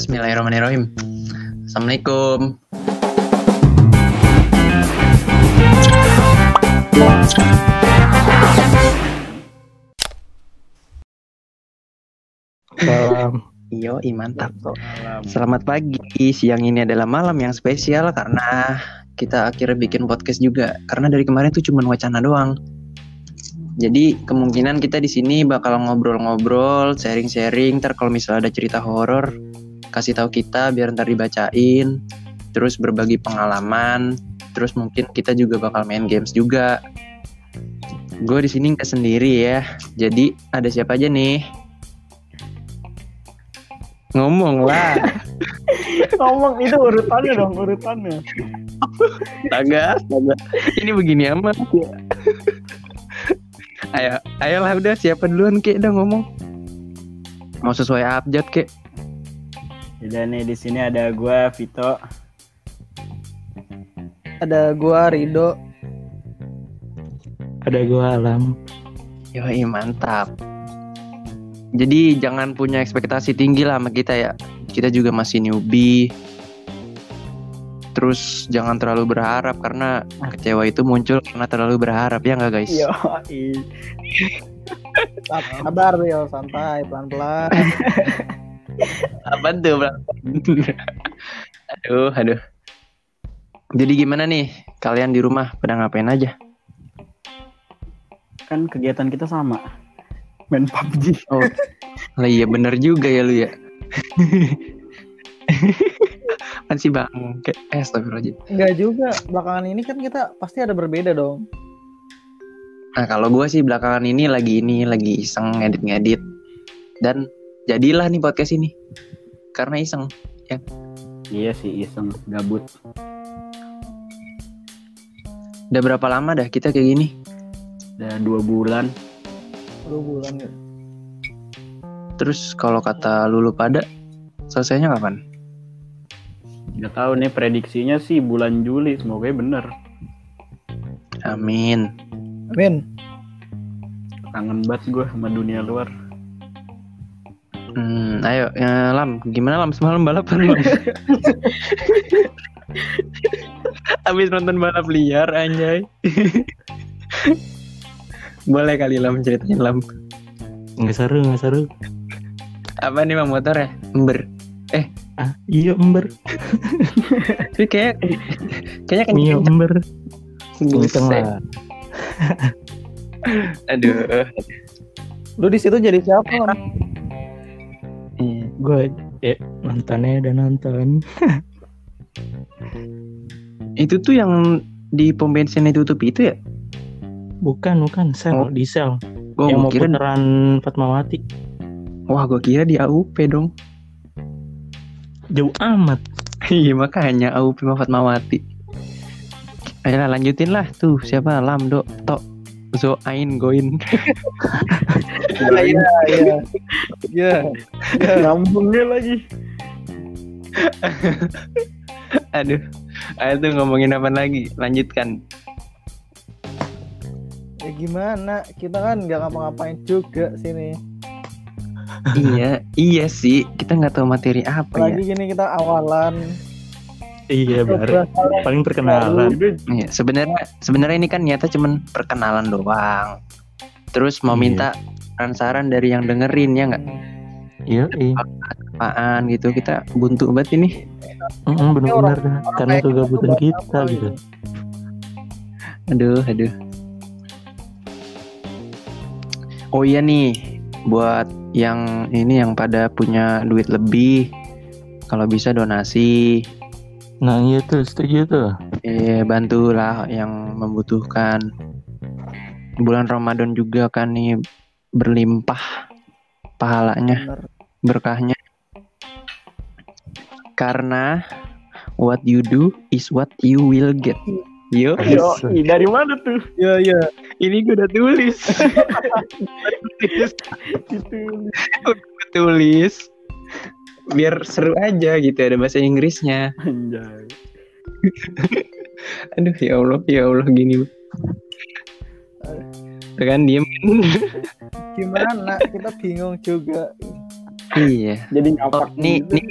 Bismillahirrahmanirrahim. Assalamualaikum. Salam. Yo, mantap. Selamat pagi. Siang ini adalah malam yang spesial karena kita akhirnya bikin podcast juga. Karena dari kemarin tuh cuma wacana doang. Jadi kemungkinan kita di sini bakal ngobrol-ngobrol, sharing-sharing. Ntar kalau misalnya ada cerita horor, kasih tahu kita biar ntar dibacain. Terus berbagi pengalaman. Terus mungkin kita juga bakal main games juga. Gue di sini nggak sendiri ya. Jadi ada siapa aja nih? Ngomong lah. Ngomong itu urutannya dong, urutannya. Astaga, astaga. Ini begini amat ya. ayo, ayolah udah siapa duluan kek udah ngomong. Mau sesuai abjad kek. Udah nih di sini ada gua Vito. Ada gua Rido. Ada gua Alam. Yoi mantap. Jadi jangan punya ekspektasi tinggi lah sama kita ya. Kita juga masih newbie. Terus jangan terlalu berharap karena kecewa itu muncul karena terlalu berharap ya nggak guys? Yo, Sabar yo, santai, pelan-pelan. Apa tuh aduh, aduh. Jadi gimana nih kalian di rumah pada ngapain aja? kan kegiatan kita sama. Main PUBG. Oh, lah iya bener juga ya lu ya. kan sih bang, kayak eh astagfirullahaladzim. Enggak juga, belakangan ini kan kita pasti ada berbeda dong. Nah kalau gue sih belakangan ini lagi ini lagi iseng ngedit-ngedit dan jadilah nih podcast ini karena iseng. Iya sih iseng gabut. Udah berapa lama dah kita kayak gini? Udah dua bulan. Dua bulan ya. Terus kalau kata lulu pada selesainya kapan? Nggak tahu nih prediksinya sih bulan Juli. Semoga bener. Amin. Amin. Kangen banget gue sama dunia luar. Hmm, ayo ya, Lam, gimana Lam semalam balapan Lam? Abis nonton balap liar anjay. Boleh kali Lam ceritain Lam. Nggak seru, nggak seru. Apa nih Bang motor ya? Ember. Ah, iya ember. Tapi kayak kayaknya kan Iya ember. Kenceng Buset. lah. Aduh. Lu di situ jadi siapa? Lam? Iya. Gue ya, nontonnya udah nonton. Itu tuh yang di pom bensin ditutup itu ya? Bukan, bukan. Sel, Oh. di sel. Gua yang mau kira putaran Fatmawati. Wah, gua kira di AUP dong. Jauh amat. Iya, makanya AUP sama Fatmawati. Ayolah lanjutin lah tuh siapa Lam Dok Tok Zo Ain Goin Iya, iya. Iya. Nyambungnya lagi. Aduh Ayo tuh ngomongin apa lagi Lanjutkan Ya gimana? Kita kan nggak ngapa-ngapain juga sini. Iya Iya sih Kita nggak tahu materi apa ya Lagi gini kita awalan. Iya, baru. Paling perkenalan. Iya, sebenarnya sebenarnya ini kan nyata cuman perkenalan doang. Terus mau Iya. minta saran-saran dari yang dengerin ya nggak? Iya, iya. Apaan gitu kita buntu banget ini. Mm, bener-bener dah. Karena gitu kegabutan kita gitu. Aduh, aduh. Oh iya nih, buat yang ini yang pada punya duit lebih, kalau bisa donasi, Nah, iya tuh, setuju tuh. eh bantulah yang membutuhkan. Bulan Ramadan juga kan nih berlimpah pahalanya, Bener. berkahnya. Karena what you do is what you will get. Yo, Yo, dari mana tuh? Iya, iya. ini gue udah tulis. tulis. Tulis. Biar seru aja gitu ada bahasa Inggrisnya. Anjay. Aduh ya Allah, ya Allah gini. Tuh kan diem. Gimana? Kita bingung juga. Iya. Jadi Oh, ngapak nih, gitu. nih.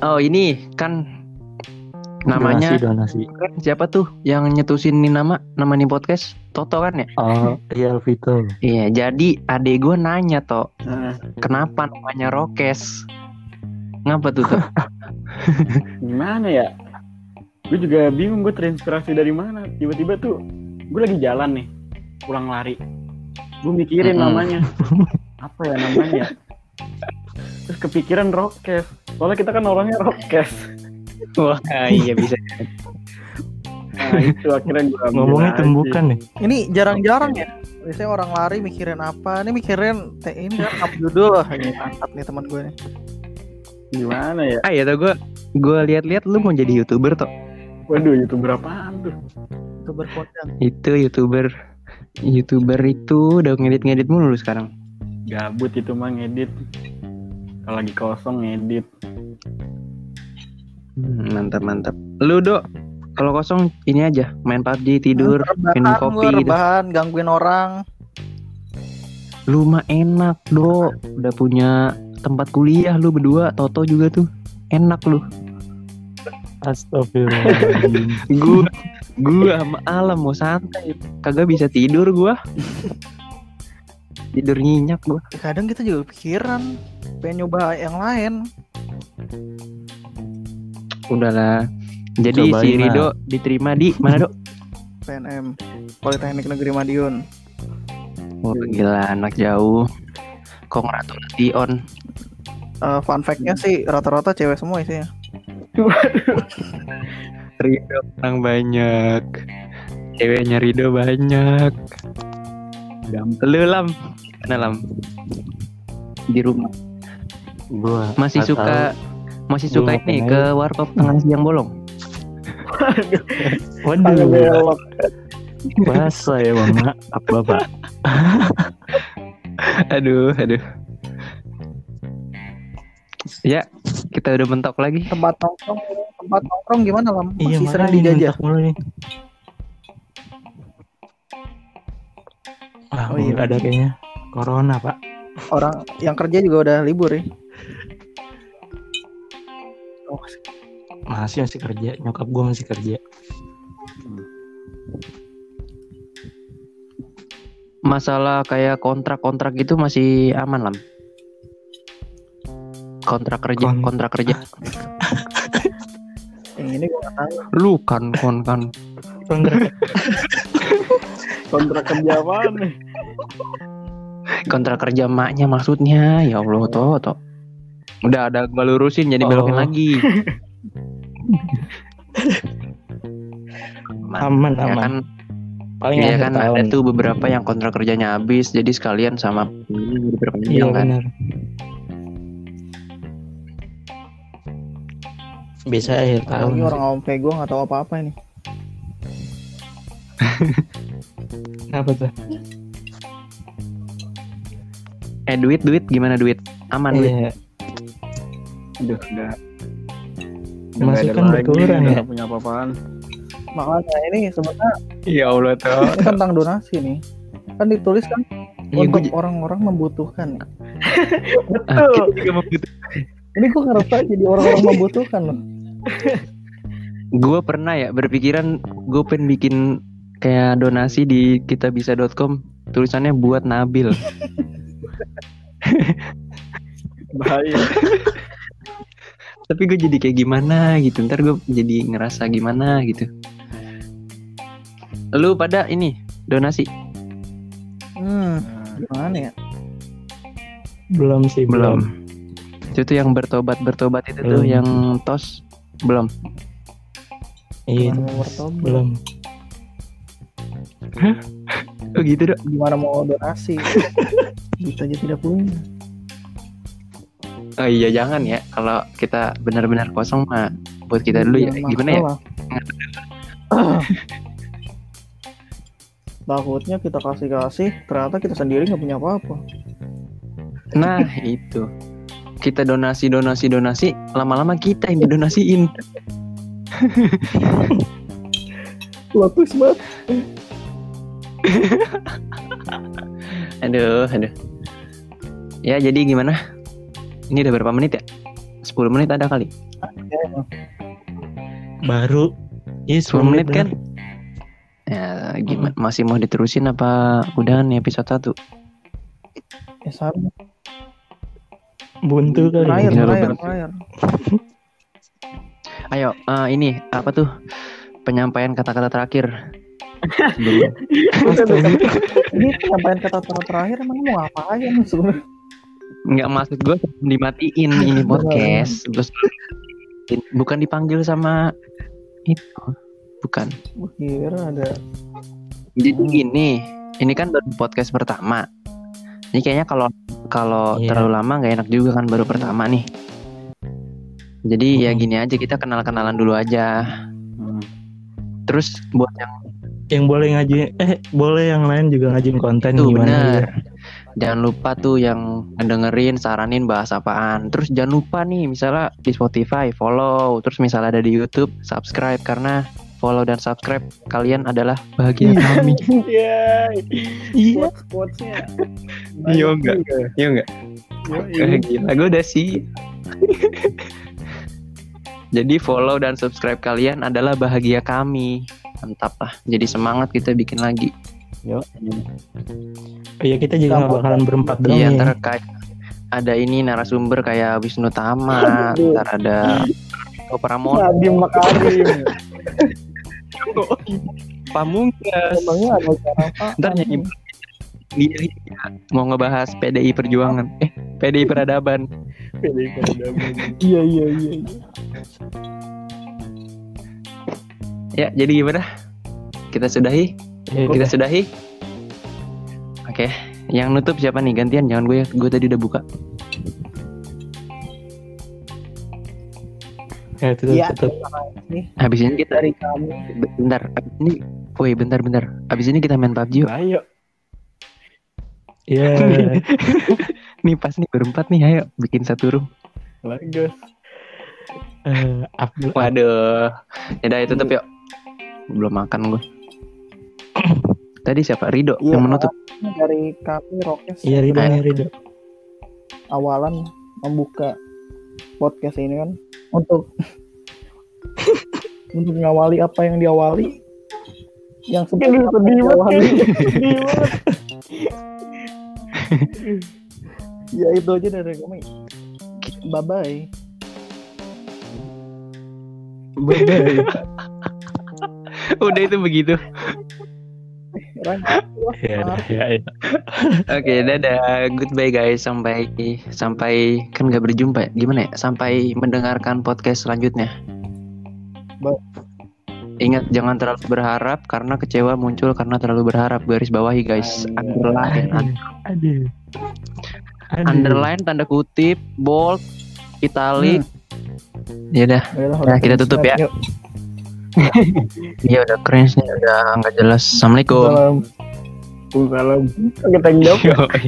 Oh, ini kan namanya donasi donasi. kan siapa tuh yang nyetusin nih nama nama nih podcast Toto kan ya? Oh, iya Vito. Iya, jadi adek gue nanya toh Nah, kenapa namanya Rokes? Ngapa tuh toh? gimana ya? Gue juga bingung gue terinspirasi dari mana. Tiba-tiba tuh gue lagi jalan nih, pulang lari. Gue mikirin Mm-mm. namanya. Apa ya namanya? Terus kepikiran Rockes. Soalnya kita kan orangnya Rockes. Wah, iya bisa. Nah itu akhirnya gue Ngomongnya tumbukan nih. Ini jarang-jarang ya. Biasanya orang lari mikirin apa? Ini mikirin teh ini kan up judul lah. Ini mantap nih teman gue nih. Gimana ya? Ah ya tuh gue gue lihat-lihat lu mau jadi youtuber toh? Waduh itu berapaan tuh? Itu berkonten. Itu youtuber youtuber itu udah ngedit-ngedit mulu lu sekarang. Gabut itu mah ngedit. Kalau lagi kosong ngedit. Hmm, mantap mantap. Lu dok kalau kosong ini aja main PUBG tidur minum kopi gue, gitu. rebahan, gangguin orang. Lu mah enak dok udah punya tempat kuliah lu berdua Toto juga tuh enak lu. Astagfirullahaladzim. Gua gua sama alam mau santai kagak bisa tidur gua. Tidur nyenyak gua. Ya, Kadang kita juga pikiran pengen nyoba yang lain. Udahlah. Jadi Cobain si lah. Rido diterima di mana dok? PNM Politeknik Negeri Madiun. Oh, gila anak jauh. Congratulation. Eh, fun fact-nya sih rata-rata cewek semua isinya. Rido orang banyak. Ceweknya Rido banyak. Lu lam, mana lam? Di rumah. Gua Masih nggak suka masih Gua suka ngapain ini ke warkop tengah siang bolong. Waduh, bahasa ya bang. Maaf bapak. aduh, aduh. Ya, kita udah mentok lagi. Tempat nongkrong, tempat nongkrong gimana lam? Iya Masih sering dijajah. mulu nih. Ah, Oh, iya. ada kayaknya. Corona pak. Orang yang kerja juga udah libur ya. Oh, Masih masih kerja. Nyokap gua masih kerja. Masalah kayak kontrak-kontrak gitu masih aman lam. Kontrak kerja, Kon- kontrak kerja. ini gue nggak tahu. Lu kan, kon kan. Kontrak. Kontrak kerja nih? kontrak kerja maknya maksudnya ya Allah toh toh udah ada gua lurusin jadi belokin Oh. lagi Aman ya aman. kan Paling ya kan tahun. ada tuh beberapa yang kontrak kerjanya habis jadi sekalian sama ini Iya diperpanjang kan benar. Bisa akhir tahun. Orang awam kayak gue nggak tahu apa-apa ini. Apa tuh? eh duit duit gimana duit aman duit Iya. Aduh udah. Ada kan berkurang udah ya? punya apa-apaan. Makanya ini sebenarnya ya Allah toh ini tentang donasi nih. Kan ditulis kan Iya, untuk orang-orang membutuhkan. Membutuh- Ini gue ngerasa jadi orang-orang membutuhkan loh. gua pernah ya berpikiran gue pengen bikin kayak donasi di kitabisa.com tulisannya buat Nabil Bahaya. tapi gue jadi kayak gimana gitu ntar gue jadi ngerasa gimana gitu lu pada ini donasi Hmm, gimana ya? Belum sih belum. itu tuh yang bertobat bertobat itu tuh Belum. yang tos belum Iya belum. oh gitu dok Gimana mau donasi? Bisa aja tidak punya. oh iya jangan ya kalau kita benar-benar kosong mah buat kita dulu ya Jangan gimana ya. Takutnya kita kasih-kasih, ternyata kita sendiri nggak punya apa-apa. nah itu kita donasi donasi donasi lama-lama kita yang didonasiin twist banget. aduh aduh Ya jadi gimana? Ini udah berapa menit ya? 10 menit ada kali. Baru. Iya 10 menit kan? Ya gimana? Masih mau diterusin apa udah nih episode 1? Ya sama. Buntu kali. Terakhir, lu- terakhir. Ayo, eh, ini apa tuh? Penyampaian kata-kata terakhir. Ini penyampaian kata-kata terakhir emang mau ngapain nih sebenarnya? nggak maksud gue dimatiin ini podcast terus bukan dipanggil sama itu bukan Gue kira ada jadi gini ini kan baru podcast pertama ini kayaknya kalau kalau Iya. terlalu lama nggak enak juga kan baru pertama nih jadi ya Mhm. gini aja kita kenal kenalan dulu aja Hmm. terus buat yang Yang boleh ngajuin eh boleh yang lain juga ngajuin konten itu gimana bener ya. jangan lupa tuh yang dengerin saranin bahas apaan terus jangan lupa nih misalnya di Spotify follow terus misalnya ada di YouTube subscribe karena follow dan subscribe kalian adalah bahagia kami Iya. Iya. Iya, enggak? iya enggak Iya. gila gue udah sih jadi follow dan subscribe kalian adalah bahagia kami mantap lah jadi semangat kita bikin lagi Yo. Iya kita juga nggak bakalan berempat doang iya ya. ntar kayak ada ini narasumber kayak Wisnu Tama ntar ada Eko Pramono Nadim Makarim. Pamungkas Emangnya ada cara apa? ntar nyanyi sendiri mau ngebahas PDI Perjuangan eh PDI Peradaban PDI Peradaban. Iya iya iya. iya. ya jadi gimana kita sudahi Iya, kita sudahi oke yang nutup siapa nih gantian jangan gue ya gue tadi udah buka Ya, tutup, Iya. tutup. habis ini kita Dari kami. bentar abis ini woi bentar bentar abis ini kita main PUBG yuk Ayo. Iya. nih pas nih berempat nih ayo bikin satu room Lagos. Eh, Abdul waduh ya itu tutup yuk belum makan gue tadi siapa Rido Iya. yang menutup Dari kami Rokes Iya Ridho Eh. nih Ridho. awalan membuka podcast ini kan untuk untuk mengawali apa yang diawali yang yang banget. diawali. Ya itu aja dari kami bye bye Bye-bye. udah itu begitu ya, ya, ya. Oke, dadah. Goodbye guys. Sampai sampai kan nggak berjumpa. Gimana ya? Sampai mendengarkan podcast selanjutnya. Ba- Ingat jangan terlalu berharap karena kecewa muncul karena terlalu berharap. Garis bawahi guys. Underline, un- Aduh. Aduh. underline tanda kutip, bold, italic. Ya udah. Nah, kita tutup ya. Iya udah cringe nih, udah nggak jelas. Assalamualaikum. Salam. Waalaikumsalam. Kita jawab. Yoi.